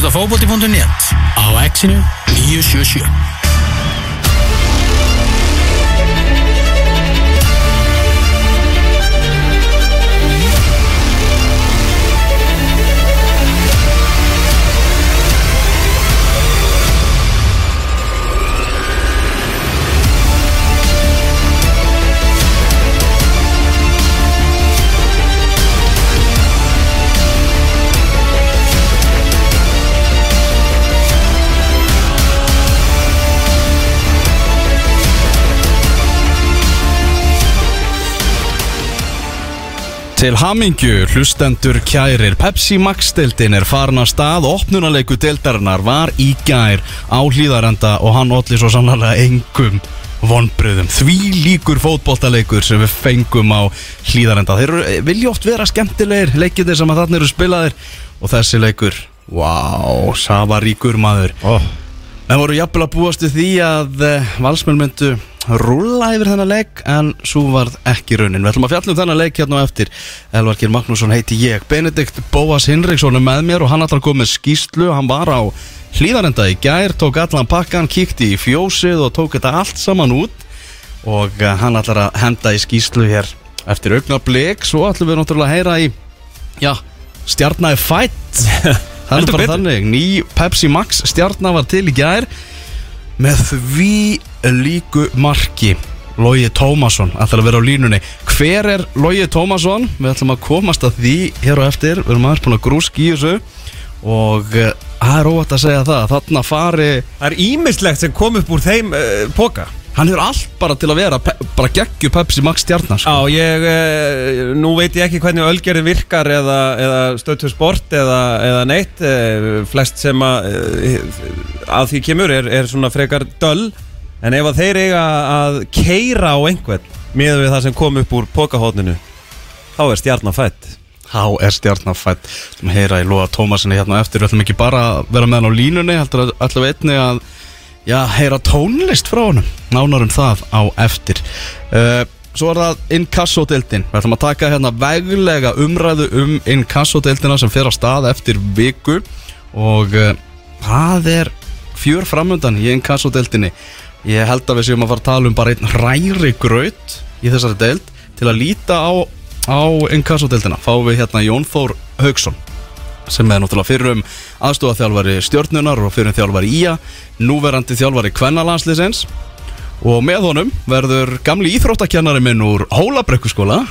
hlusta fókbóti.net á exinu 977 Til hamingju, hlustendur kærir. Pepsi Max-deildin er farin að stað. Opnunarleiku deildarinnar var í gær á hlýðarenda og hann allir svo sannlega engum vonbröðum Því líkur fótboltaleikur sem við fengum á hlýðarenda Þeir eh, vilja oft vera skemmtilegir leikir sem að þarna eru spilaðir. Og þessi leikur, wow, safaríkur maður. Oh. Það voru jafnvel að búast við því að uh, valsmenn myndu rúlla yfir þennan leik en svo varð ekki raunin. Við ætlum að fjalla um þennan leik hérna á eftir. Elvarkir Magnússon heiti ég. Benedikt Bóas Hinriksson er með mér og hann ætlar að koma með skýslu. Hann var á hlýðarenda í gær, tók allan pakkan, kíkti í fjósið og tók þetta allt saman út og uh, hann ætlar að henda í skýslu hér eftir augnablik. Svo ætlum við náttúrulega að heyra í, já, stjarnæði fætt. Það er bara þannig, ný Pepsi Max stjarnar var til í gær með því líku marki. Lógi Tómasson ætlar að vera á línunni. Hver er Lógi Tómasson? Við ætlum að komast að því hér og eftir. Við erum aðeins búin að grúski í þessu. Og eh, það er óvægt að segja það þarna fari, Það er ímislegt sem kom upp úr þeim uh, póka hann hefur allt bara til að vera bara geggju Pepsi Max stjarnar sko. Já, ég, uh, nú veit ég ekki hvernig ölgerðin virkar eða, eða stöðtöð sport eða, eða neitt. Uh, flest sem að, uh, að því kemur er, er svona frekar döll en ef að þeir eiga að keira á einhvern miðað við það sem kom upp úr pókahóðninu þá er stjarnar fætt Há er stjarnafætt Við ætlum að heyra í Lóa Tómasinni hérna eftir. Við ætlum ekki bara að vera með hann á línunni að ætlum við einni að já, heyra tónlist frá honum. Nánar um það á eftir. Uh, Svo er það Inkasso-deildin. Við ætlum að taka hérna veglega umræðu um Inkasso-deildina sem fer á stað eftir viku. Og uh, það er fjör framöndan í Inkasso-deildinni Ég held að við séum að fara að tala um bara einn hræri graut í þessari deild. Til að líta á, á Inkasso-deildina fáum við hérna Jón Þór Haugsson sem er náttúrulega fyrir um aðstofaþjálfari stjórnunar og fyrir um þjálfari ía núverandi þjálfari kvennalansliðsins og með honum verður gamli íþróttakennari minn úr Hólabrekkuskóla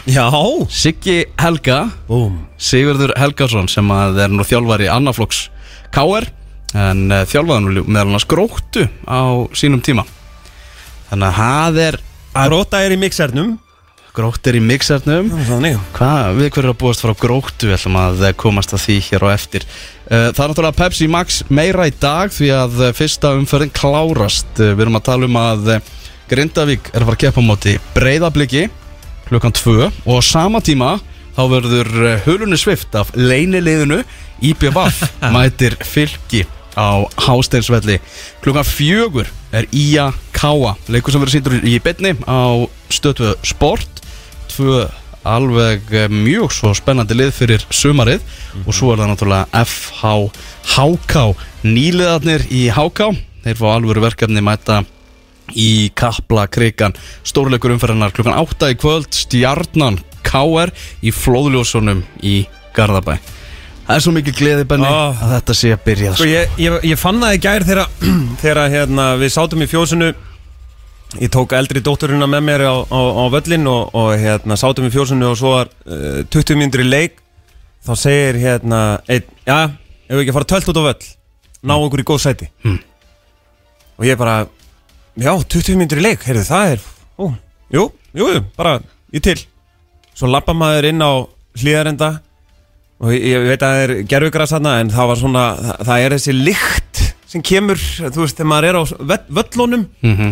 Siggi Helga. Búm Sigurður Helgason sem að er nú þjálfari annaflokks KR en uh, þjálfaði nú meðal annars gróttu á sínum tíma þannig að það er Gróta er í mixernum. Grótt er í mixernum. Hvað, við hverju að búast frá gróttu? Við ætlum að eh, komast að því hér á eftir. Eh, Það er náttúrulega Pepsi Max meira í dag því að eh, fyrsta umferðin klárast. Við erum að tala um að Grindavík er að fara að keppa á móti breyðabliki klukkan 2 og á sama tíma þá verður hulunni svift af leiniliðinu IBVF mætir fylki á Hásteinsvelli. Klukkan fjögur er Ía Káa leikur sem verður síndur í betni á stöðtöðu sport. Tvö alveg eh, mjög svo spennandi lið fyrir sumarið. Og svo er það náttúrulega FH HK nýliðarnir í HK þeir fá alvöru verkefni mæta í Kapla krigan stórleikur umferðarnar klukkan 8 í kvöld stjarnan KR í flóðljósunum í Garðabæ það er svo mikið gleði Benni Ah. að þetta sé að byrja Sko ég, ég, ég fann það í gær þegar, þegar hérna, við sátum í fjósinu. Ég tók eldri dótturina með mér á, á, á völlin og, og hérna, sátum í fjósinu og svo var uh, 20 mínútur í leik. Þá segir hérna, einn, já, ef við ekki fara tölt út á völl? Ná okkur í góð sæti. Mm. Og ég bara, já, 20 mínútur í leik, heyrðu það er ó, Jú, jú, bara í til. Svo lappa maður inn á hlýðarenda og ég, ég veit að það er gerfugras þarna en það var svona, það, það er þessi lykt sem kemur, þú veist, þegar maður er á völl, völlunum. Mm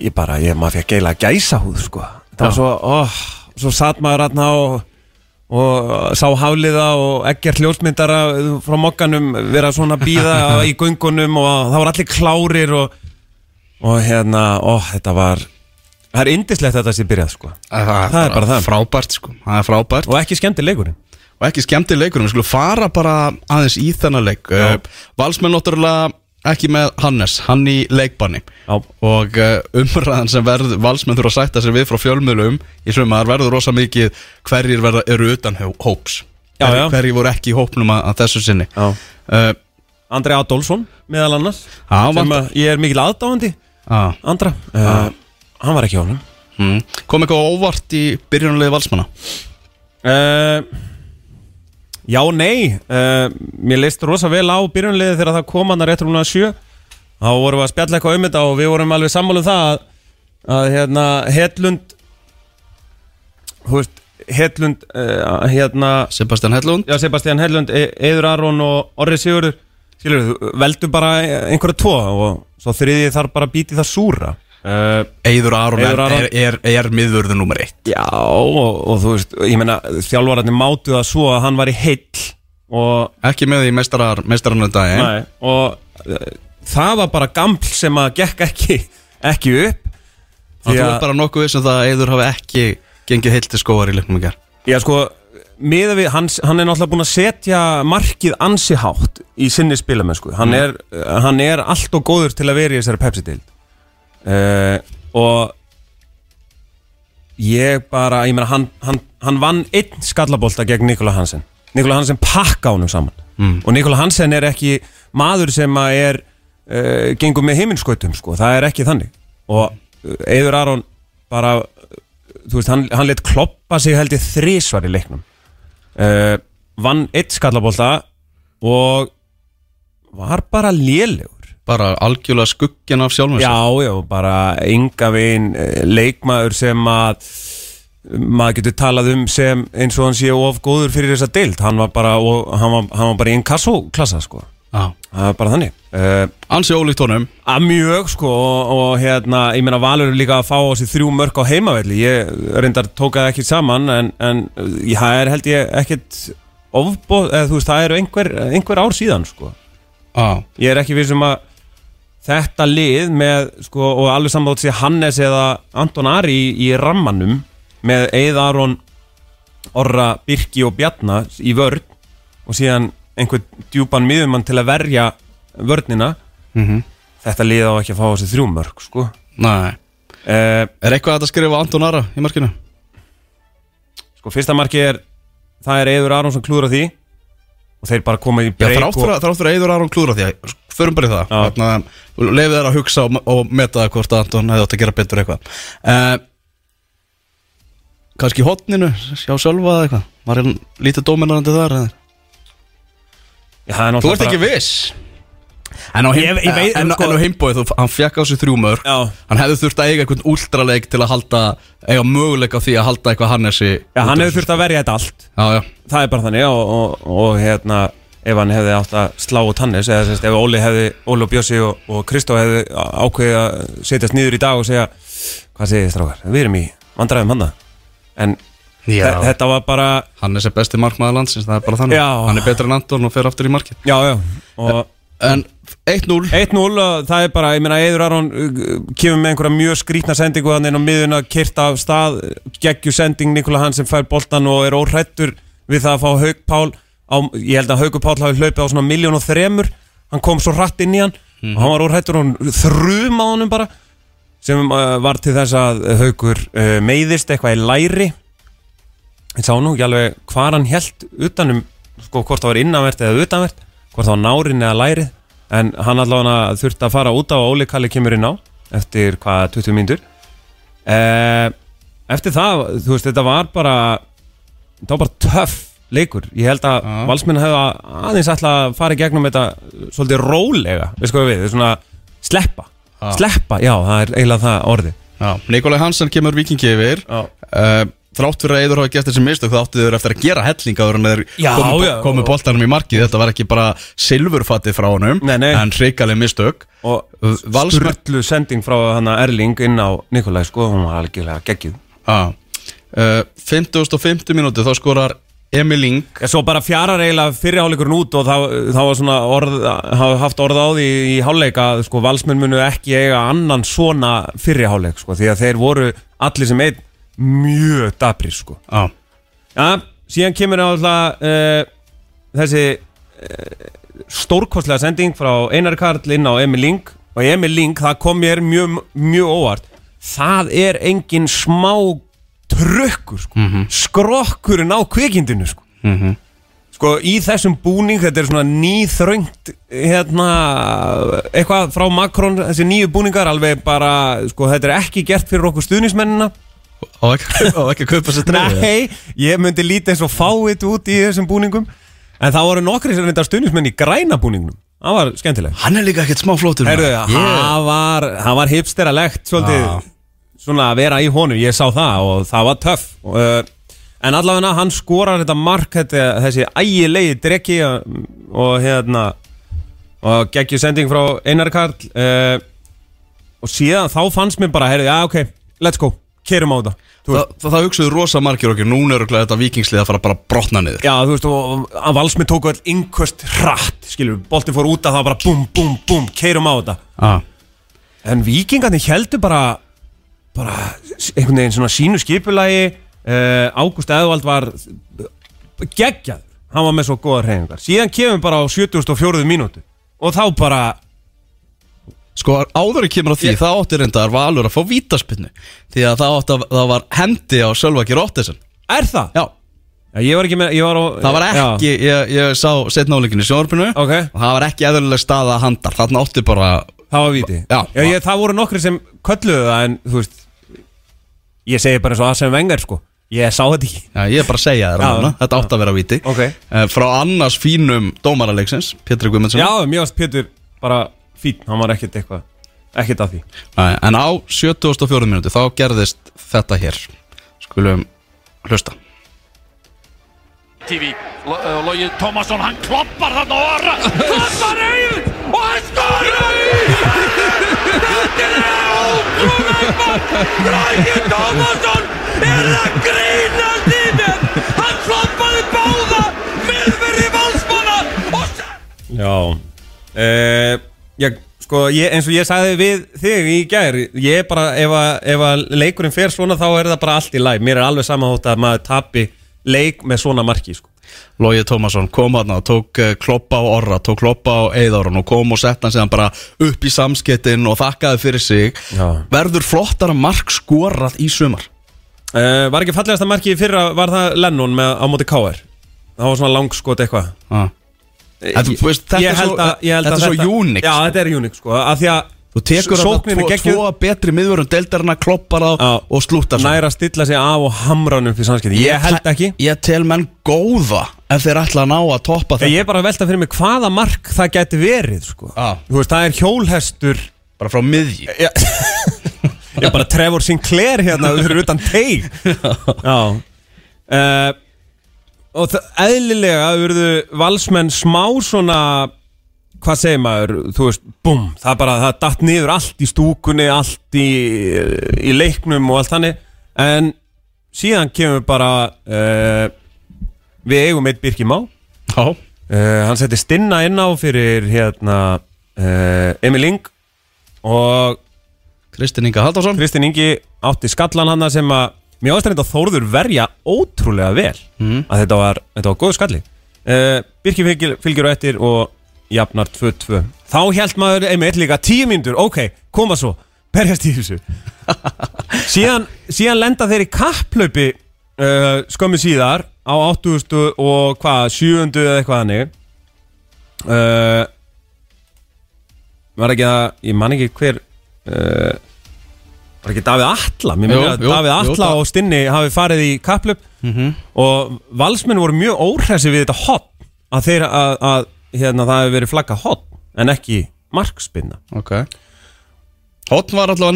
ég bara, ég maður fekk geila gæsa húð sko, það var svo oh, svo satt maður þarna og, og sá háliða og ekkert hljósmyndara frá mokkanum vera svona býða í göngunum og það var allir klárir og, og hérna, ó, þetta var það er indislegt þetta sé byrjað sko. Það, Það er bara það. frábært sko. Það er frábært. Og ekki skemmti leikurinn og ekki skemmti leikur Við skulum fara bara aðeins í þennan leik. Uh, Valsmenn náttúrulega ekki með Hannes, hann í leikbanni. Já. og uh, umræðan sem verð, valsmenn þurfa að sætta sér við frá fjölmjölum í sumar verður rosa mikið hverjir verða, eru utan hó- hóps. Já, já. hverjir voru ekki í hópnum að, að þessu sinni. Já. uh, Andri Adolfsson meðal annars Já, sem vant- að ég er mikil aðdáðandi ah, Andra uh, Hann var ekki á honum. Mm. kom eitthvað óvart í byrjunarliði valsmanna? Uh, Já, nei uh, Mér leist rosa vel á byrjunliði þegar það kom hann að réttur hún að sjö. Þá vorum við að spjalla eitthvað um þetta og við vorum alveg sammála um það að, að hérna, Hedlund Þú veist, Hedlund uh, hérna, Sebastian Hellund já, Sebastian Hedlund, Eður Aron og Orri Sigurður. Skilur, veldu bara einhverja tvo og svo þriði þar bara býti það súra uh, Eiður Aron, er, er, er, er miðurðu nummer eitt. Já, og, og þú veist, ég meina þjálfararnir mátu það svo að hann var í heill og, ekki með í dagi nei, og uh, það var bara gaml sem að gekk ekki, ekki upp. Því þú ert bara nokkuð vissum það að Eiður hafi ekki gengið heilt til skóar í leiknum gerð Já, sko, miða við, hann, hann er náttúrulega búin að setja markið ansi hátt í sinni spilamennsku. Hann, er, hann er allt og góður til að vera í þessari Pepsi-dild uh, og ég bara, ég meina, hann, hann, hann vann einn skallabólta gegn Nikola Hansen. Nikola Hansen pakka honum saman. Mm. og Nikola Hansen er ekki maður sem að er uh, gengur með heiminskautum, sko, það er ekki þannig. Og uh, Eiður Aron bara þú veist, hann, hann let kloppa sig held ég þrísvar í leiknum. Uh, vann eitt skallabólta og var bara lélegur bara algjörlega skuggin af sjálfum já, já, bara enga veginn uh, leikmaður sem að maður getur talað um sem eins og hann sé of góður fyrir þessa deild. Hann var bara, og, hann var, hann var bara í inkasso-klassa sko, Já. það var bara þannig. Uh, ansi ólíkt honum. að mjög sko og, og hérna, ég meina Valur er líka að fá á sig þrjú mörk á heimavelli. Ég reyndar tókaði ekki saman en, en uh, það er held ég ekkit ofbóð, eða þú veist, það eru einhver, einhver ár síðan sko. Já. ég er ekki vissum að þetta lið með sko og alveg saman þótt sé Hannes eða Anton Ari í, í rammanum með Eið Aron Orra, Birki og Bjarna í vörn og síðan einhver djúpan miðumann til að verja vörnina Mhm. þetta lið á ekki að fá þessi þrjú mörg sko. Nei. Uh, er eitthvað að skrifa Anton Ara í markinu sko fyrsta marki er það er Eður Aron sem klúður á því og þeir bara koma í breyk fyrir, þrátt fyrir að Eiður Aron klúra því að förum bara í það. Lefið þær að hugsa og, og meta það hvort að Anton hefði átt að gera betur eitthvað. Uh, kannski í hotninu sjá sjálfa eða eitthvað. Var hann lítið dóminarandi þar eða? Já, það er þú ert ekki bara- viss en á, sko- heimbóið þú- hann fekk á sig þrjú mörg Já. hann hefði þurft að eiga einhvern últraleik til að halda eiga möguleik á því að halda eitthvað Hannesi Já, hann hefur þurft að verja þetta allt. Já, já, það er bara þannig og, og, og hérna ef hann hefði átt að slá út Hannes eða sérst, ef Óli hefði, Óli og Bjössi og, og Kristó hefði ákveðið að setjast niður í dag og segja hvað segir þið strákar, við erum í vandræðum handa en já. þe- þetta var bara Hannes er besti markmaður landsins það er bara þannig. Já. hann er betur en Anton og fer aftur í markið. Já, já, og en 1-0 1-0 og það er bara, ég meina Eður Aron uh, kemur með einhverja mjög skrítna sendingu hann inn á miðuna, kyrt af stað geggju sending, Nikola Hansen fær boltan og er óhrættur við það að fá Haug Pál á, ég held að Haugur Pál hafi hlaupið á svona miljón og þremur. Hann kom svo hratt inn í hann og hann var óhrættur og hann þrum á honum bara sem uh, var til þess að Haugur uh, meiðist eitthvað í læri. Ég sá nú ekki alveg hvað hann held utanum sko hvort það var innanvert eða utanvert hvort það var nárin eða lærið en hann allavega þurfti að fara út á og Óli Kalli kemur inn á eftir hvað 20 mínútur eh, eftir það, þú veist, þetta var bara þetta var bara töff leikur ég held að Já. valsmenn hefði aðeins ætla að fara í gegnum þetta svolítið rólega, við, þetta er svona sleppa, Já. sleppa, já, það er eiginlega það orðið Já, Nikolai Hansen kemur vikingi yfir Já. Þrátt fyrir að Eidur hafa gert þessi mistök þá áttu þeir eftir að gera helling áður en þeir komu, boltanum í markið. Þetta var ekki bara silfurfatið frá nei. En hrikaleg mistök. Og spurlu sending frá Erling inn á Nikolaj sko, hún var algjörlega geggjuð. Uh, 50.50 mínúti þá skorar Emil Ling svo bara fjarar eiginlega fyrirháleikurinn út og þá, þá var svona orð, haft orð á því í háleik að sko, valsmenn munu ekki eiga annan svona fyrirháleik sko, því að þeir voru allir sem einn mjög dabrir sko. Já, Ja, síðan kemur náttúrulega uh, þessi uh, stórkostlega sending frá Einar Karl inn á Emil Ling og Emil Ling, það kom mér mjög, mjög óvart það er engin smá trökkur sko. skrokkurinn á kvikindinu sko. sko í þessum búning þetta er svona nýþröngt hérna eitthvað frá Macron þessi nýju búningar alveg bara sko þetta er ekki gert fyrir okkur stuðnismennina Á ekki, á ekki að kaupa sér treyju Nei, ég myndi lítið eins og fáið út í þessum búningum. En það voru nokkri sem reyndar stuðnismenn í græna búningnum. Það var skemmtilegt. Hann er líka ekkert smá flótur Herðu, maður. það var, það var hipsteralegt svolítið Já. Svona að vera í honum, ég sá það og það var töff. Og, uh, En allavega hann skorar þetta mark þetta, Þessi ægilegi drekki uh, Og hérna Og geggjur sending frá Einar Karl uh, Og síðan þá fannst mér bara Herðu, já ok, let's go, kerum á þetta. Þú Það, það, það hugsaðu rosa margir okkur Núna eru þetta vikingslið að fara bara brotna niður. Já, þú veist, og að Valsmið tóku all innköst hratt, skilur, boltið fór út að það var bara búm, búm, búm, keirum á þetta. Ah. En vikingarnir heldur bara bara einhvern veginn svona sínu skipulagi. Uh, Ágúst Eðvald var geggjað, hann var með svo góða reyningar síðan kemur bara á 74. mínútu. Og þá bara Sko áður en kemur á því Ég- Það átti reyndar Valur að fá vítaspinnu Því að það, átti að, það var hendi á Sölvaki Rottesen. Er það? Já. Já, ég var ekki með, ég var á Það var ekki, ég, ég sá setnáleikin í sjónvarpinu. Já, ok, og það var ekki eðlulega staða handar Þarna átti bara það var víti. Já. ég, það voru nokkri sem kölluðu það en þú veist ég segi bara eins og Arsene Wenger sko. Ég sá þetta ekki. Já, ég er bara að segja þér Já, Þetta já. átti að vera víti. Ok. Eh, Frá annars fínum dómaralegsins Pétur Guðmundsson. Já, mér varst Pétur bara fín, hann var ekkert eitthvað ekkert að því. Nei, En á 74. minúti þá gerðist þetta hér. Skulum hlusta. TV Lógi Tómasson, hann kloppar þarna og orra kloppar auð og hann skorar þetta er ótrúlega Lógi Tómasson er að grínast í mér! Hann kloppaði báða miðverði valsmanna og Já uh, ég, sko, ég, eins og ég sagði við þig í gær ég er bara, ef að, ef að leikurinn fer svona þá er það bara allt í læg mér er alveg samanhótt að maður tapi leik með svona marki sko. Lógi Tómasson kom og tók eh, kloppa á orra, tók kloppa á eðárun og kom og sett hann síðan bara upp í samskettin og þakkaði fyrir sig Já. Verður flottara mark skorað í sumar? uh, Var ekki fallegasta marki í fyrra var það Lennon með, á móti KR það var svona langskot eitthvað Ah. Þetta Ég er held svo- að- ég held þetta að er svo unique, Já, þetta er unik sko. Af því að Þú tekur er þetta tvo, betri miðvörun deildarina, kloppar Já. og slúttar næra stilla sig af og hamra hann upp í samskipti. Ég held ekki. Ég tel menn góða ef þeir ætla að ná að toppa Ég þetta. er bara að velta fyrir mig hvaða mark það geti verið sko. Já. Þú veist, það er hjólhestur Bara frá miðji Já, Já bara Trevor Sinclair hérna fyrir utan teig. Já. Uh, Og það, eðlilega urðu valsmenn smá svona Hvað segir maður, þú veist, búm Það bara, það datt niður allt í stúkunni Allt í, í leiknum og allt þannig. En síðan kemur bara uh, Við eigum eitt Birki Má. Uh, hann setti stinna inn á fyrir hérna uh, Emil Ing og Kristinn Inga Haldarsson Kristinn Ingi átti skallan hann sem að mér ástæðan þetta Þórður verja ótrúlega vel. Mhm. að þetta var, þetta var góð skalli. Uh, Birki fylgir, fylgir á eftir og jafnar 2-2 þá held maður einmitt líka 10 mínútur. Ok, koma svo, berjast í þessu. Síðan, síðan lenda þeir í kapplaupi uh, skömmu síðar á 8000 og hvað, 700 eða eitthvað hannig uh, var ekki að ég man ekki hver uh, var ekki Davíð Atla? Mér minni að Davíð það- og Stinni hafi farið í kapplöp og valsmenn voru mjög óhressi við þetta hot að, þeir, að, að hérna, það hefur verið flagga hot en ekki markspinna. Ok.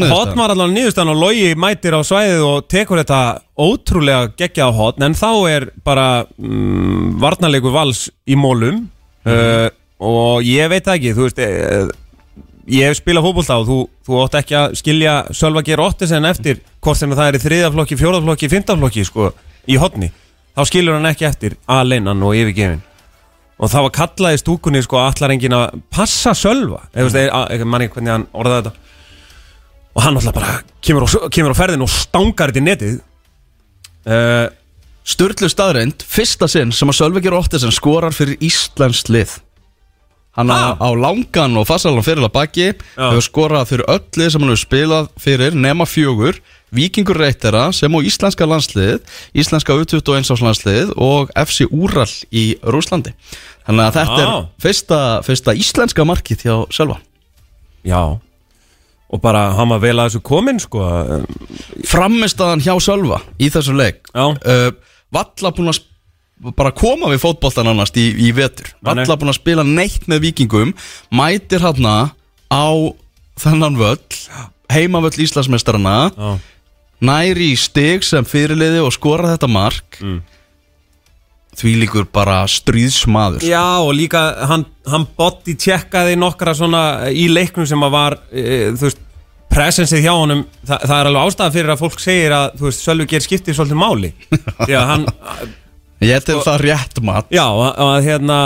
Hotn var allavega nýðustan og Logi mætir á svæðið og tekur þetta ótrúlega geggja á hotn en þá er bara mm, varnarleikur vals í mólum uh, og ég veit ekki þú veist uh, ég hef spilað fótbolta og þú, þú átt ekki að skilja Sölva Geir Ottesen eftir hvort sem það er í þriðaflokki, fjórðaflokki, fymtaflokki sko, í hotni þá skilur hann ekki eftir aleinan og yfirgefin. Og það var kallað í stúkunni sko allar engin að passa veist, manni hvernig hann orðaði þetta. Og hann alltaf bara kemur á, kemur á ferðin og stangar þetta í netið. Uh, Sturlu staðreind, fyrsta sinn sem að Sölvi Geir Ottesen skorar fyrir Íslands lið Hann á, á langan og fasalan fyrir að baki hefur skorað fyrir öll lið sem hann hefur spilað fyrir nema fjögur. Víkingur reytera sem á íslenska landslið Íslenska U21 landslið og FC Úral í Rúslandi Þannig að þetta er Já. fyrsta, fyrsta íslenska markið hjá Sölva. Já. Og bara hann var vel að þessu komin sko Frammistaðan hjá Sölva í þessu leik. Uh, Valla búin að sp- bara koma við fótboltan annars í, í vetur. Valla búin að spila neitt með vikingum Mætir hann á þennan völl Heimavöll Íslandsmeistarana Já. Næri í stig sem fyrirliði og skora þetta mark Mm. Því líkur bara stríðsmaður Já og líka hann, hann body tjekkaði nokkra svona í leiknum sem að var e, þú veist presensið hjá honum Þa, það er alveg ástæða fyrir að fólk segir að þú veist Sölvi ger skiptið svolítið máli því að hann Ég tel það rétt mat já að, að hérna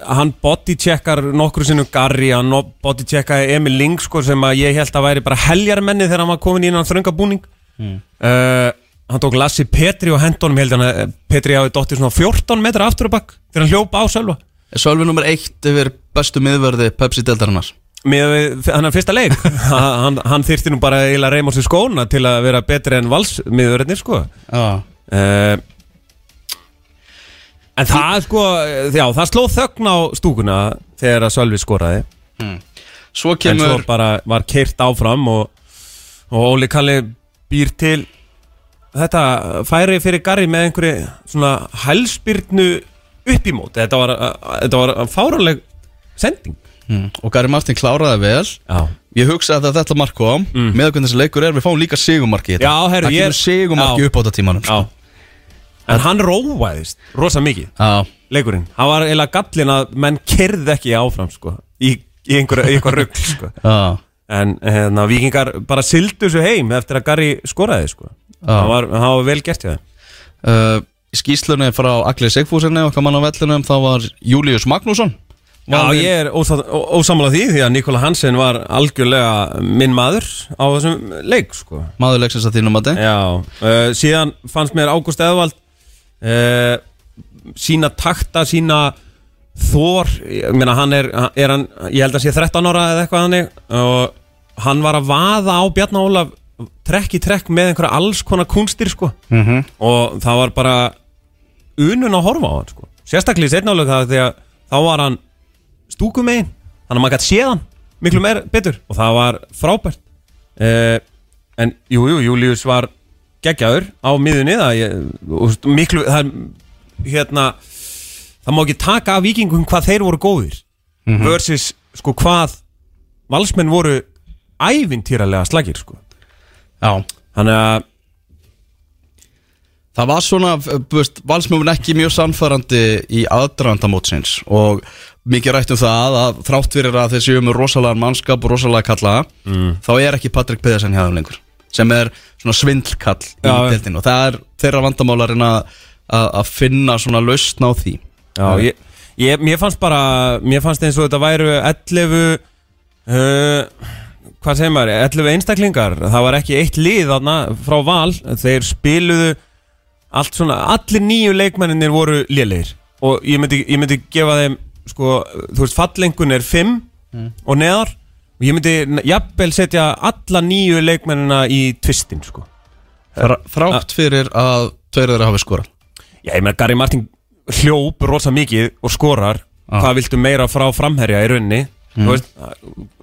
hann body checkar nokkru sinnum Garri hann no- body checkaði Emil Ling sko sem að ég held að væri bara heljarmenni þegar hann var komin í hann þrönga búning mm. hann tók Lassi Petri og hendunum ég held hann að Petri hafi dottið svona 14 metra aftur og bakk þegar hann hljópa á Sölva. Sölvi nummer eitt yfir bestu miðverði Pepsi-deltarinnar með hann er fyrsta leik. Hann, hann þyrfti nú bara að reyma á sig skóna til að vera betri en valsmiðurinn sko. Já. Uh, en það sko já, það sló þögn á stúkuna þegar að Sölvi skoraði Svo en svo kemur bara var keirt áfram og, og Óli Kalli býr til þetta færi fyrir Garri með einhverju svona hælspyrnu upp í móti þetta var, þetta var fáraleg sending mm. Og Gary Martin kláraði vel já Ég hugsa að þetta mark kom mm. Með hvernig þessi leikur er, við fáum líka sigumarki í þetta Já, Það ég er- kemur sigumarki Já. upp á þetta tímanum sko. En hann róaðist rosa mikið. Já, leikurinn. Hann var eiginlega gallin að menn kerði ekki áfram sko Í, í einhver, í einhver rugl sko. Já, En hérna, vikingar bara sildu svo heim eftir að Garri skoraði sko. Það var, það var vel gert uh, Í skýslunni frá Agli Sigfúsinni okkar mann á vellunum þá var Július Magnússon. Já, ég er ósa- ó- ósammála því því að Nikola Hansen var algjörlega minn maður á þessum leik sko. Maður leiksins að þínum að þið Já, uh, síðan fannst mér Ágúst Eðvald uh, sína takta, sína þor, ég meina hann er, er hann, ég held að sé 13 ára eða eitthvað hannig og hann var að vaða á Bjarnar Ólaf trekk í trekk með einhverja alls konar kunstir sko. Mhm. og það var bara unun að horfa á hann sko. Sérstaklega í setnálega það því að þá var hann stúkumegin þannig að maður gæti séð hann miklu meir betur og það var frábært. Uh, en jú, jú, Július var geggjaður á miðunni það, veist, miklu það, er, hérna, það má ekki taka af vikingum hvað þeir voru góðir versus sko hvað valsmenn voru ævintýralega slagir sko. Já, þannig að það var svona, búist, valsmjöfun ekki mjög sannfærandi í aðdrandamótsins og mikið rætt um það að þrátt fyrir að þeir séu með rosalega mannskap og rosalega kalla Mm. þá er ekki Patrik Pedersen hjá þeim lengur sem er svona svindlkall í deltinu og það er þeirra vandamálarinn að finna svona lausn á því. Já, ég, ég, mér fannst bara mér fannst eins og þetta væru 11 uh, hvað segir maður 11 einstaklingar, það var ekki eitt lið þarna frá val, þeir spiluðu allt svona, allir nýju leikmenninir voru lélegir. Og ég myndi, ég myndi gefa þeim sko, þú veist, fallengun er 5 og neðar og ég myndi jafnvel setja alla nýju leikmennina í tvistin sko. Þra, þrátt fyrir að tveir þeirra hafi skorað. Já, ég meina Gary Martin hljóp rosa mikið og skorar. Hvað viltu meira frá framherja í rauninni? Þú veist,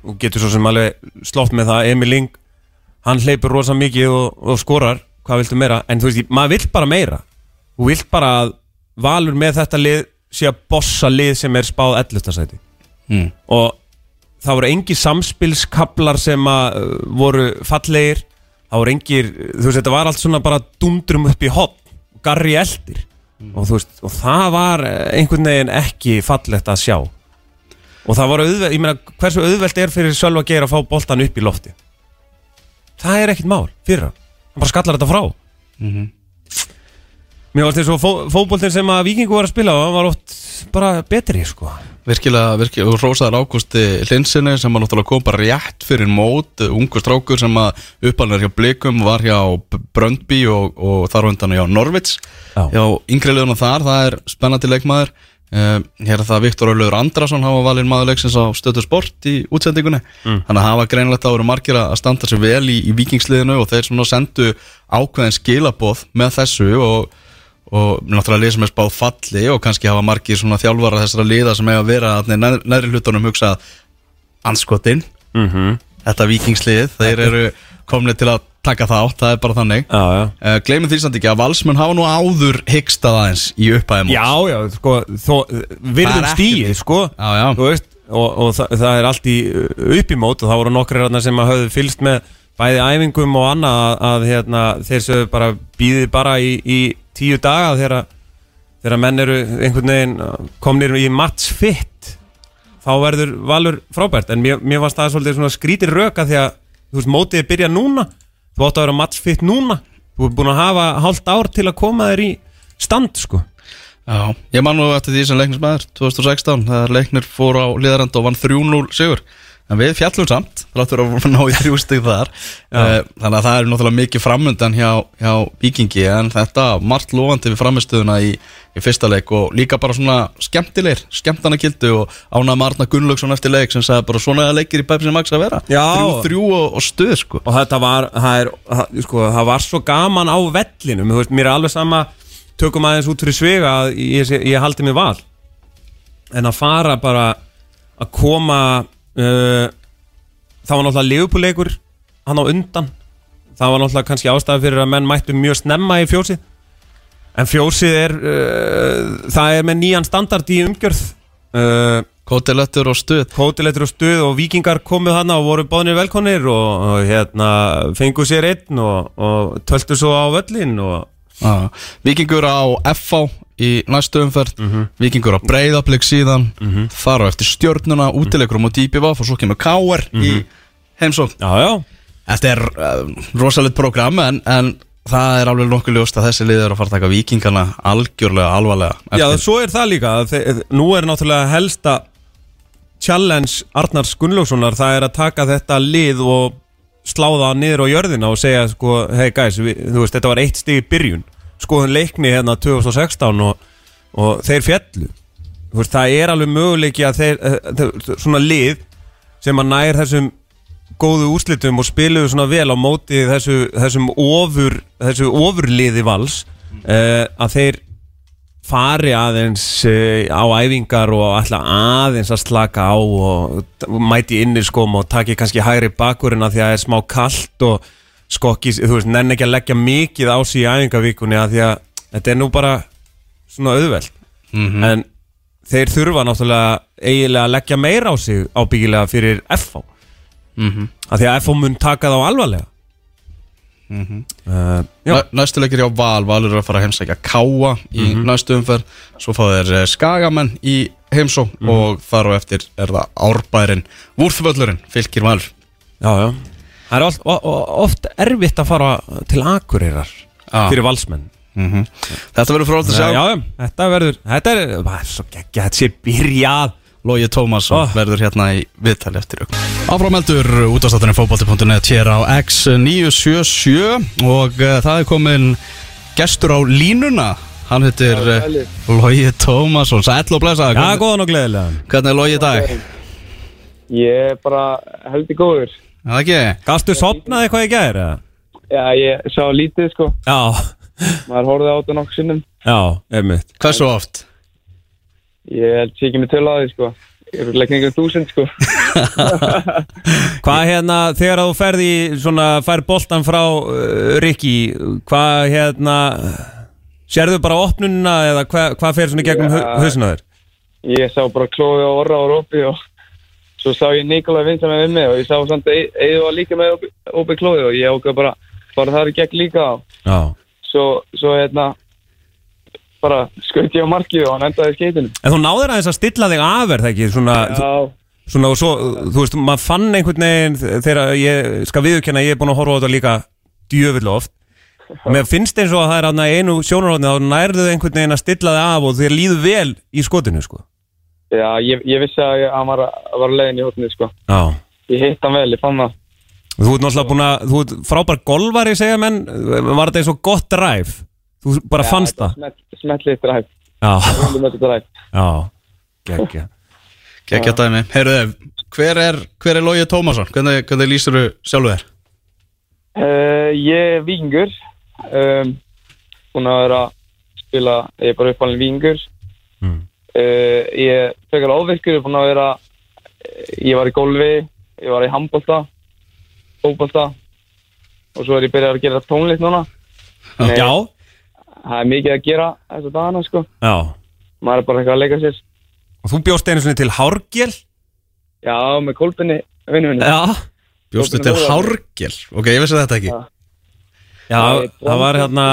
þú getur svo sem alveg slótt með það. Emil Ling, hann hleypur rosa mikið og, og skorar. Hvað viltu meira, en þú veist, maður vill bara meira. Þú vill bara að Valur með þetta lið sé að bossa lið sem er spáð 11. sæti. Mm. og það voru engi samspilskablar sem að uh, voru fallegir. Það voru engir, þú veist, þetta var allt svona bara dundrum upp í hot garri eldir. Og þú veist, og það var eh, einhvern veginn ekki fallegt að sjá. Og það var auðvelt, ég meina hversu auðvelt er fyrir Sölva Geir að fá boltan upp í lofti það er ekkit mál fyrir hann, hann bara skallar þetta frá. Mér varst eins og fó, fótboltin sem að Víkingu var að spila hann var oft bara betri sko virkilega, virkilega, og Rósaðar Ágústi Linsinni sem var náttúrulega kom bara rétt fyrir mót, ungur strákur sem að uppalinn hjá Blikum, var hjá B- Brøndby og, og þar á undan hjá Norvits Já. hjá yngri liðunum þar, það er spennandi leikmaður. Uh, hér er það Viktor Öllur Andrason hafa valinn maður leiksins á stöðu sport í útsendingunni, þannig að hafa greinlegt voru margir að standa sér vel í, í vikingsliðinu og þeir svona sendu ákveðin skilaboð með þessu og og náttúrulega lið sem er spáð falli og kannski hafa margir svona þjálfara þessara liða sem eiga að vera þarna í neð- neðri hlutunum hugsað anskotin Mhm. þetta vikingslið, þeir eru komni til að taka þátt, það er bara þannig. Já, já. Uh, gleymum því samt ekki að valsmenn hafa nú áður hyggstað aðeins í upphæðum Já, já, sko, þó, virðum Það stíið, sko. Já. Þú veist, og, og það, það er allt í upp í mót og það voru nokkri hérna sem að höfðu fylst með bæði æfingum og annað að, að hérna, þeir sögðu bara býðið bara í, í tíu daga þegar, þegar menn eru einhvern veginn komnir í match fit þá verður valur frábært. En mér, mér varst það svolítið svona skrítir röka því að þú veist, mótið er byrjað núna. Þú átt að vera match fit núna. Þú er búin að hafa hálft ár til að koma þér í stand, sko. Já, ég man nú eftir því sem leiknismæður 2016, þegar leiknir fór á liðarand og vann 3-0 sigur en við fjallum samt, þráttur að ná í þrjú stig þar. Uh, þannig að það er náttúrulega mikið framundan hjá, hjá Víkingi en þetta margt lofandi við framistöðuna í, í fyrsta leik og líka bara svona skemmtilegir, skemmtana kildu og ánað Marna Gunnlaugsson eftir leik sem sagði bara svona leikir í Pepsi Max að vera. Já. þrjú, þrjú og, og stuð sko. Og þetta var það, er, það, sko, það var svo gaman á vellinum. Þú veist, mér er alveg sama tökum aðeins út fyrir svega að ég, ég, ég haldi mig val. En að fara bara að koma uh, það var náttúrulega leifupúleikur hann á undan. Það var náttúrulega kannski ástæði fyrir að menn mættu mjög snemma í fjósið en fjósið er uh, það er með nýjan standard í umgjörð. Uh, Kótilettur og stuð. Kótilettur og stuð og vikingar komuð hana og voru bóðnir velkonir og, og hérna fengu sér einn og, og töltu svo á völlin og Já, Víkingur á FH í næstu umferð. Víkingur á Breiðablík síðan. Þar á eftir stjörnuna, útilegur á DBVF og svo kemur KR í heimsókn. Já, já, Þetta er uh, rosalegt program en, en það er alveg nokkuð ljóst að þessi lið er að fara að taka Víkingana algjörlega alvarlega já, eftir. svo er það líka þe- nú er náttúrulega helsta challenge Arnars Gunnlaugssonar það er að taka þetta lið og sláða niður á jörðina og segja sko, hei guys, við, þú veist, þetta var eitt stig í byrjun skoðum leikni hérna 2016 og, og þeir fjallu veist, það er alveg möguleiki að eh, þeir svona lið sem að nær þessum góðu úrslitum og spiluðu svona vel á móti þessu, þessum ofur þessu ofurliði vals uh, að þeir fari aðeins uh, á æfingar og ætla aðeins að slaka á og mæti innir skóm og taki kannski hægri bakurinn að því að það er smá kalt og skokki, þú veist, nenn ekki að leggja mikið á sig í æfingavíkunni að því að þetta er nú bara svona auðveld en þeir þurfa náttúrulega eiginlega að leggja meira á sig ábyggilega fyrir FH Mhm. að því að FH mun taka þá alvarlega. Uh, já, Næ- Næstu leikir hjá Val, Valur er að fara að heimsækja Káa í Mhm. næstu umferð. Svo fá þeir eh, Skagamenn í heimsókn Mhm. og þar og eftir er það Árbærin Vúrþvöllurinn, fylgir Valur. Já, já það er oft, oft erfitt að fara til Akureyrar Já. fyrir valsmenn. Mhm. Þetta verður fróðalt að já, sjá. já, þetta verður þetta er, það er svo geggja, þetta sé byrjað. Lógi Tómasson Oh. verður hérna í viðtali eftir ykkur. Áframeldur útastáttunni fótbolti.net hér á X977 og uh, það er komin gestur á línuna. Hann heitir uh, Lógi Tómasson. Sæll og blessa já, hvernig, góðan og gleðilega hvernig er Lógi í dag? Ég er bara heldur góður. Það ekki? gastu sopnað eitthvað í gæri? Já, ég sá lítið sko. já, Maður horfði á þetta nokkuð sinnum. já, einmitt Hversu oft? Ég held sér ekki með tölu á því sko. Ég er leikningum um þúsund sko. Hvað hérna, þegar þú ferði svona, fær boltan frá uh, Rikki, hvað hérna sérðu bara opnunina eða hvað, hvað fer svona gegnum þér? Ég sá bara klóði og orra og rópi og svo sá ég Nikolai vinsa með mig og ég sá samt að Eið var líka með ópi klóði og ég ákveð bara bara það er gegn líka á. Svo, svo hérna bara skaut ég á markið og hann endaði skeitinu. En þú náður aðeins að stilla þig er það ekki? Svona, Já, svona og svo, þú veist, maður fann einhvern veginn þegar ég skal viðurkenna að ég er búin að horfa á þetta líka djöfull oft mér finnst eins og að það er einu sjónarhóðni þá nærðu einhvern veginn að stilla þig af og þér líður vel í skotinu sko. Já, ég, ég vissi að ég- hann var, að- var leiðin í hóttinni, sko. Já Ég hitt hann vel, ég fann það. Þú ert náttúrulega búin að, þú ert frábær golvari segja menn, var þetta eins og gott drive Þú bara fannst það Smett, smetlið dræf, Já, þetta dræf. já, geggja Gekkja dæmi Heyrðu, hver er, hver er Lógi Tómasson? Hvernig, hvernig lýsir þú sjálfu þér? Uh, ég er vikingur um, búin að vera að spila, ég er bara uppalinn vikingur Mm. Uh, ég er frekar ávirkur, búin að vera ég var í golfi ég var í handbolta fótbolta og svo er ég byrjað að gera tónlist núna. Nei. Já, það er mikið að gera þess að dagana sko. Já. Maður er bara eitthvað að leika sér. Og þú bjóst einu svona til Hárgél já, með kolbinni, vinnu minni Já. Bjóstu til. Hárgil Ok, ég vissi þetta ekki. Já. Já, er það var hérna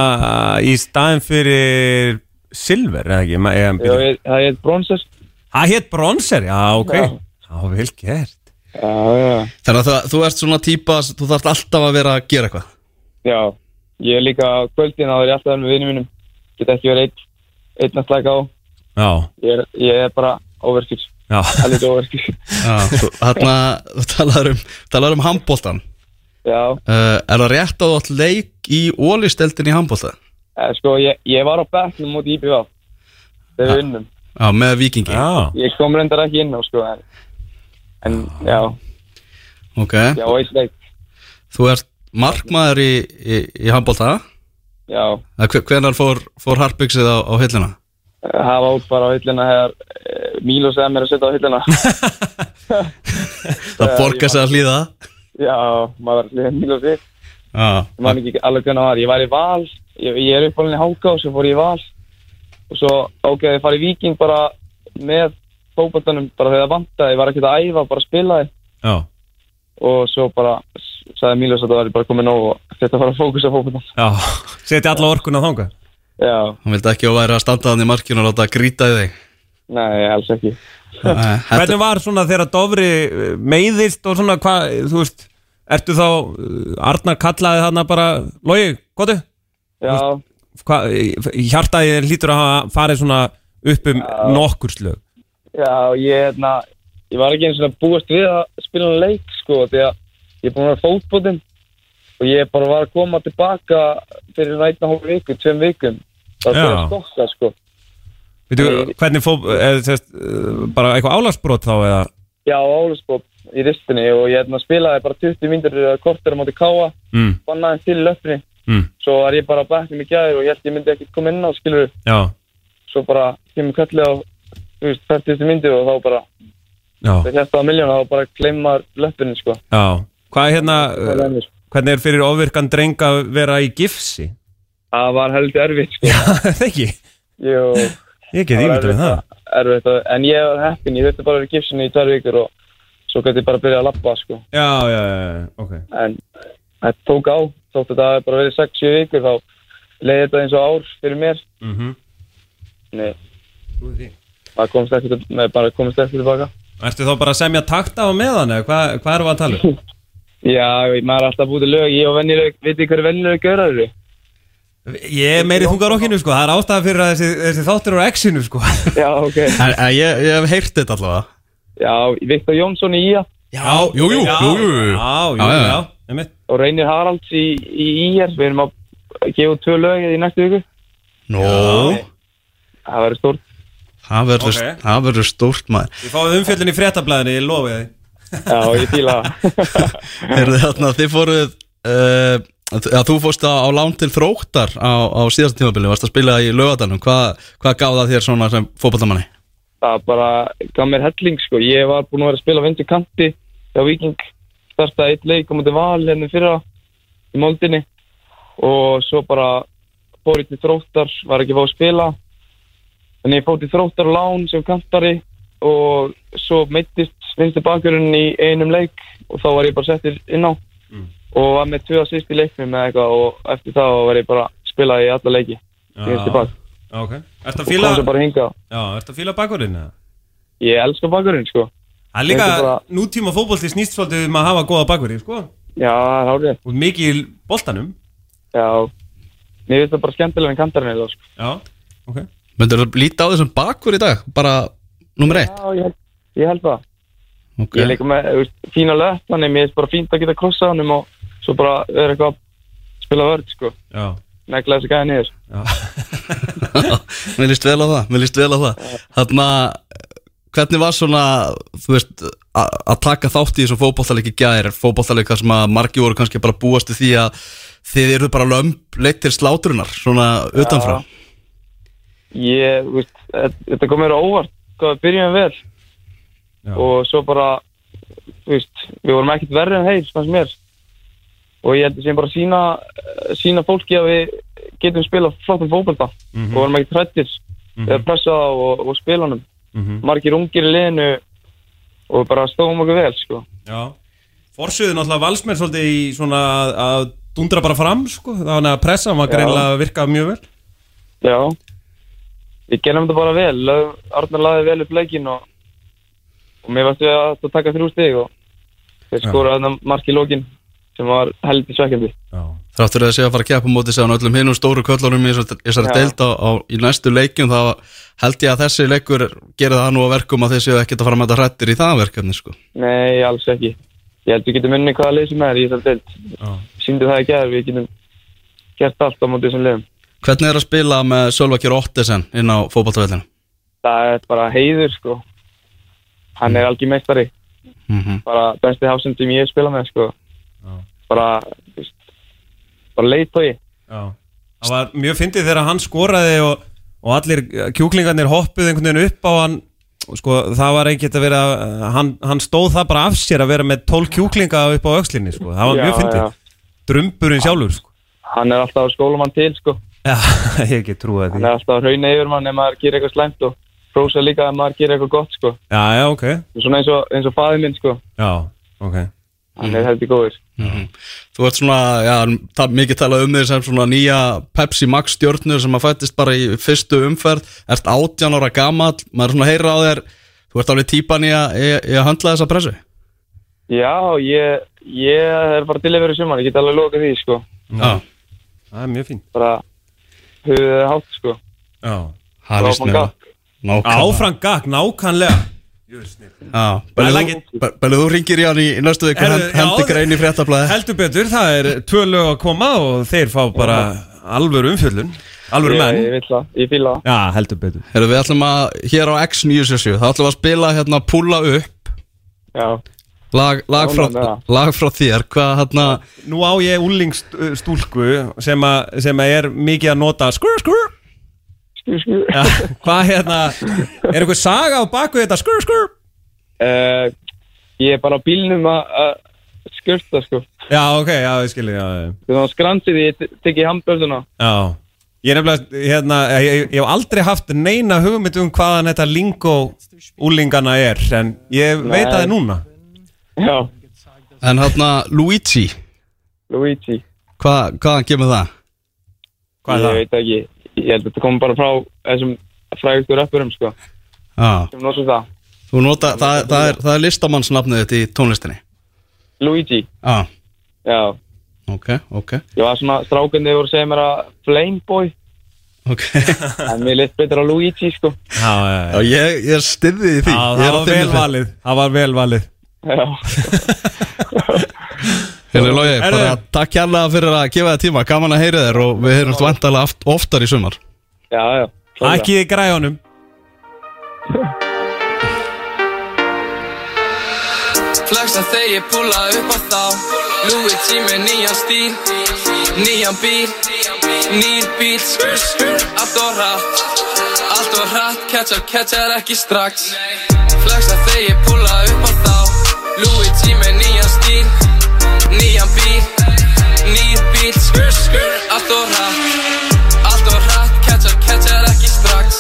í staðin fyrir Silver, eða ekki? Ma- eða- Já, ég- það er bronser Það hétt Bronzer, já, ok. Já. Já, vel gert. Já, já, Þannig að þú, þú ert svona típa Þú þarft alltaf að vera að gera eitthvað. Já ég er líka á kvöldin að vera alltaf með vinnum mínum. Get ekki verið einn einn að slaka á. Já, ég er, ég er bara overskil já. Alveg overskil Já, þú, þarna, þú talar um, talar um handbóltan já, uh, Er það rétt að þú átt leik í ólisteldin í handbólta? Eh, sko ég, ég var á bekknum mútið IPV. Þegar við unnum Já, með vikingi Já, ég kom reyndar ekki inn á sko en, en já, Ok, já, eitt leik þú ert markmaður í, í, í handbólta já, Hvenar fór, fór harpiksið á, á hillina? hafa út bara á hillina þegar eh, Mílo segði mér að setja á hillina Það borgar sig að hlýða. Já, maður var allir Mílo sig Já, ég man ekki alveg hvernig það var, ég var í val ég, ég er uppálinni háka og svo fór ég í val. Og svo ágæði ég fara í Viking bara með fókbaltanum bara þegar það vantaði, ég var ekkert að æfa bara spilaði. Já, og svo bara sagði Mílos að það var bara komið nóg og þetta var að fókusa fókbaltan já. Setja alla orkun á þanga já, hann vildi ekki að væri að standa þannig í markinu og láta grýta í þig. Nei, alls ekki. Hvernig var svona þegar Dofri eh, meiðist og svona hvað, þú veist Ertu þá, eh, Arnar kallaði þarna bara já, Hvað, hjartaði hlýtur að svona upp um nokkur slög? Já, ég hérna ég var ekki eins og að búast við að spila hann leik sko, því að ég er búin að vera fótbótinn og ég bara var að koma tilbaka fyrir nætna hálf viku, tveim vikum. Það var að stokka sko. Veitu, hvernig fó, eða sérst, eh, bara eitthvað álagsbrot þá eða? Já, álusbóp í ristinni og ég hérna, spilaði bara 20 mínútur eða kortur á móti káa, mm, bannaði til löfni mm, svo var ég bara á bekknum í gæður og ég held ég myndi ekki koma inn á skilur, Já, svo bara kemur kallið á 40 mínútur og þá bara það hérst á miljón og bara gleymar löfni sko. já Hvað er hérna, eh, er mér. hvernig er fyrir ofvirkan dreng að vera í gifsi? það var heldur erfitt sko. Það ekki, Jú, ég get ímyndað við það erfitt en ég var heppin, ég þurfti bara að vera í gipsinu í tvær vikur og svo gæti ég bara að byrja að lappa sko. Já, já, já, já, ok en þetta tók á þótt þetta hafi bara verið 6-7 vikur þá leiði þetta eins og ár fyrir mér. Mm -hmm. Nei, maður komst eftir, maður bara komst eftir tilbaka. Ertu þá bara að semja takta á meðan eða hvað, erum við að tala um? Já, maður er alltaf búið til lög, ég og vennileg, veit þið hverju vennileg gaurar eru? Ég er meiri þungarokkinu sko, það er ástæða fyrir að þessi, þessi þáttur á X-inu sko. Já, ok. en, en ég, ég hef heyrt þetta allavega. Já, Viktor Jónsson í IA Já, jú, jú, jú, jú, jú. Já, jú, Já, já. og Reynir Haralds í, í IR, við erum að gefa tvö lög í næstu viku. Nó, Það verður stórt. það verður Ok. það verður stórt maður Ég fáið umfjöldin í fréttablaðinu, ég lofi því Já, ég fíla það. Heyrðu þarna, þið fóruð uh, að þú fórst á, á lán til þróttar á, á síðasta tímabili, varst að spila í lögadalum hvað, hvað gaf það þér svona sem fótballamanni? það bara gaf mér helling, sko. Ég var búinn að vera að spila vindu kanti hjá Viking, startaði eitt leik á mútið val henni fyrra í moldinni og svo bara fór ég til þróttar, var ekki að fá að spila. Þannig ég fór til þróttar og lán sem kantari og svo meittist vinstu bakurinn í einum leik og þá var ég bara settir inn á og var með tvö assist í leiknum eða eitthvað og eftir það var ég bara að spila í alla leiki í vinstu bak. Já, ok. Ertu að og fíla, kom svo bara hinga já, ertu að fíla bakurinn eða? Ég elska bakurinn sko Það er líka, bara- nútíma fótbolti snýst svolítið um að hafa góða bakurinn, sko. Já, það er hárið Og mikið í boltanum. Já, mér finnst það bara skemmtilega en kantarinn eða sko. Já, ok. Myndur þú líta á þessum bakur í dag? Bara, nummer eitt? Já, ég, held- ég held það. Ok, Ég líka með veist, fína löp Þannig mér er bara fínt að geta krossa hann Og svo bara vera eitthvað að spila vörð sko. Já, Negla þessi gæði niður mér líst vel á það Mér líst vel á það. Þarna, hvernig var svona Þú veist, að taka þátt í þessum fótballtaleiki gær? Fótballtaleika sem að margi voru kannski bara búast við því að Þið eru bara lömb leitt til slátrunar Svona utanfrá? Ég, veist, þetta- kom mér óvart Hvað við byrjum vel. Já, Og svo bara veist, við vorum ekkert verri en þeir Fannst mér. Og ég held sem bara sína Sína fólki að við getum spila flottum fótbolta. Mhm. Og vorum ekkert hrættir Eða pressa á og, og spila honum mhm, Margir ungir í liðinu Og bara stóðum okkur vel sko. Já. Forsöðu náttúrulega valsmenn svolítið í svona að- að dundra bara fram sko. Þannig að pressa var greinlega að virka mjög vel. Já. Við gerum þetta bara vel. Arnar laði vel upp leikin og, og mér varstu að það taka þrjú stig og Já. skóra þarna mark í lokin sem var heldur svekkjandi. Þráttur að það sé að fara að keppa á móti sig á öllum hinum stóru köllunum í þessari- á, í næstu leikjum þá held ég að þessi leikur gerir það nú að verkum að séu ekkert að fara með þetta hrættir í það verkefni sko. Nei, alls ekki. Ég held við getum unni hvaða lið sem er í þessari deild. Já, Sýndu það ekki að við getum gert allt á móti þessum liðum. Hvernig er að spila með Sölvakir Ottesen inn á fótballtavellinu? Það er bara heiður sko. Hann er algjör meistari. Mm -hmm. bara ég já, bara, bara leitói já. Það var mjög fyndið þegar hann skoraði og, og allir kjúklingarnir hoppuð einhvern veginn upp á hann. Og sko það var ekkert að vera hann, hann stóð það bara af sér að vera með 12 kjúklinga upp á öxlinni sko. Það var mjög fyndið, drömburinn sjálfur sko. Hann er alltaf að skóla mann til sko. Já, ég ekki trúið því. Er alltaf að rauna yfir mann ef maður gerir eitthvað slæmt og prósa líka ef maður gerir eitthvað gott sko. Já, já, ok. Svona eins og, og faðið minn sko. Já, ok Hann er heldur góður. Þú ert svona, já, það er mikið talað um þig sem svona nýja Pepsi Max stjórnur sem að fættist bara í fyrstu umferð Ert 18 ára gamall, maður er svona að heyra á þér Þú ert alveg típan í að, í, í að handla þessa pressu Já, ég, ég er bara til að vera í sumar. Ég get alveg lokað því sko. Já, Það er mjög fínt Bara höfuðið er hátt sko. Já það gakk. Nákvæmlega. Áfram gakk, nákvæmlega Like þú, ringir í hann í, næstu viku Hendi grein í fréttablaði Heldur betur, það er tvö lög að koma og þeir fá bara alvöru umfjöllun Alvöru Ég, menn ég vil það. Ég það. Já, heldur betur Herru, við ætlum að, hér á X977 þá ætlum að spila hérna Pulla upp Já. lag, lag, frá, það. lag frá þér Hvað hérna Nú á ég úlingstúlku sem, sem að er mikið að nota Skur, skur. Ja, Hvað hérna, er eitthvað saga á baku þetta skur skur Uh, ég er bara á bílnum að að skurta sko. Já, ok, já, ég skilji, Þannig að skransið ég te- tekið hambörsuna. Já, ég er nefnilega, hérna, ég, ég, ég hef aldrei haft neina hugmynd um hvaðan þetta lingo úlingana er, en ég veit að það er núna. Já. En hérna Luigi Luigi. Hvað, hvaðan kemur það? Hvað er ég það? veit ekki. Ég held að þetta kom bara frá þessum frægustu rappurum sko. Já, Sem notum það. þú nota, það, það, er, það er listamannsnafnið þetta í tónlistinni Luigi. Já, Já. ok, ok Ég var svona strákandi voru að segja mér að Flameboy. Ok, En mér leitt betur á Luigi sko. Já, já, já, ég, ég er styðið í því Já, það er var þinni vel hlið. valið, það var vel Logi, Heyrðu. bara takk hérlega fyrir að gefa það tíma. Gaman að heyra þér og við heyrum vantarlega oft, oftar í sumar. Já, já. Ekki í græjunum. Flexa þegar ég púla upp á þá. Luigi með nýjan stíl. Nýjan bíl. Nýr bíl Skur, skur Allt og hratt. Allt og hratt. Catchar, catchar ekki strax. Flexa þegar ég púla upp á þá. Luigi með nýjan stíl Bíl Skur, skur Allt og hratt. Allt og hratt. Catchar, catchar ekki strax.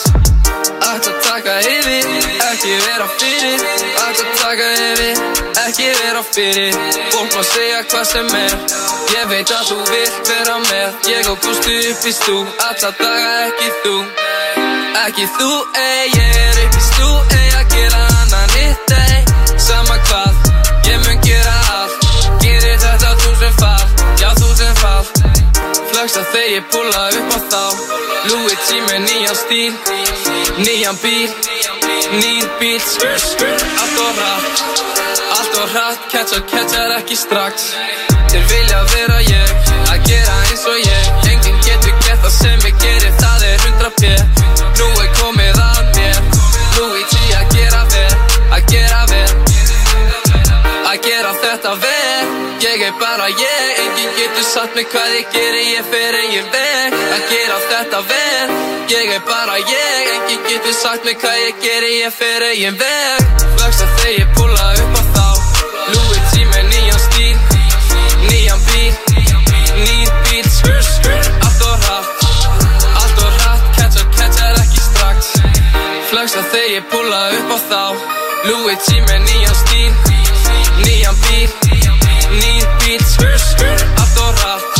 Ætti að taka yfir, ekki vera fyrir. Ætti að taka yfir, ekki vera fyrir. Fólk má segja hvað sem er. Ég veit að þú vilt vera með. Ég og Gústi upp í stú. Alla daga ekki þú. Ekki þú, ei, ég er upp í stú Ei, Flexa þegar ég púla upp á þá. Luigi með nýjan stíl Nýjan bíl Nýr bíl, allt og rætt Allt og hratt, catchar, catchar ekki strax. Þeir vilja vera ég, sagt mig hvað ég geri, ég fer eigin veg. Að gera þetta vel, ég er bara ég. Enginn getur sagt mig hvað ég geri, ég fer eigin veg. Flexa þegar ég púla upp á þá. Louis G með nýjan stíl Nýjan bíl, nýr bíl Allt og hratt, allt og hratt. Catchar, catchar ekki strax. Flexa þegar ég púla upp á þá. Louis G með nýjan stíl Nýjan bíl, nýr bíl Allt og hratt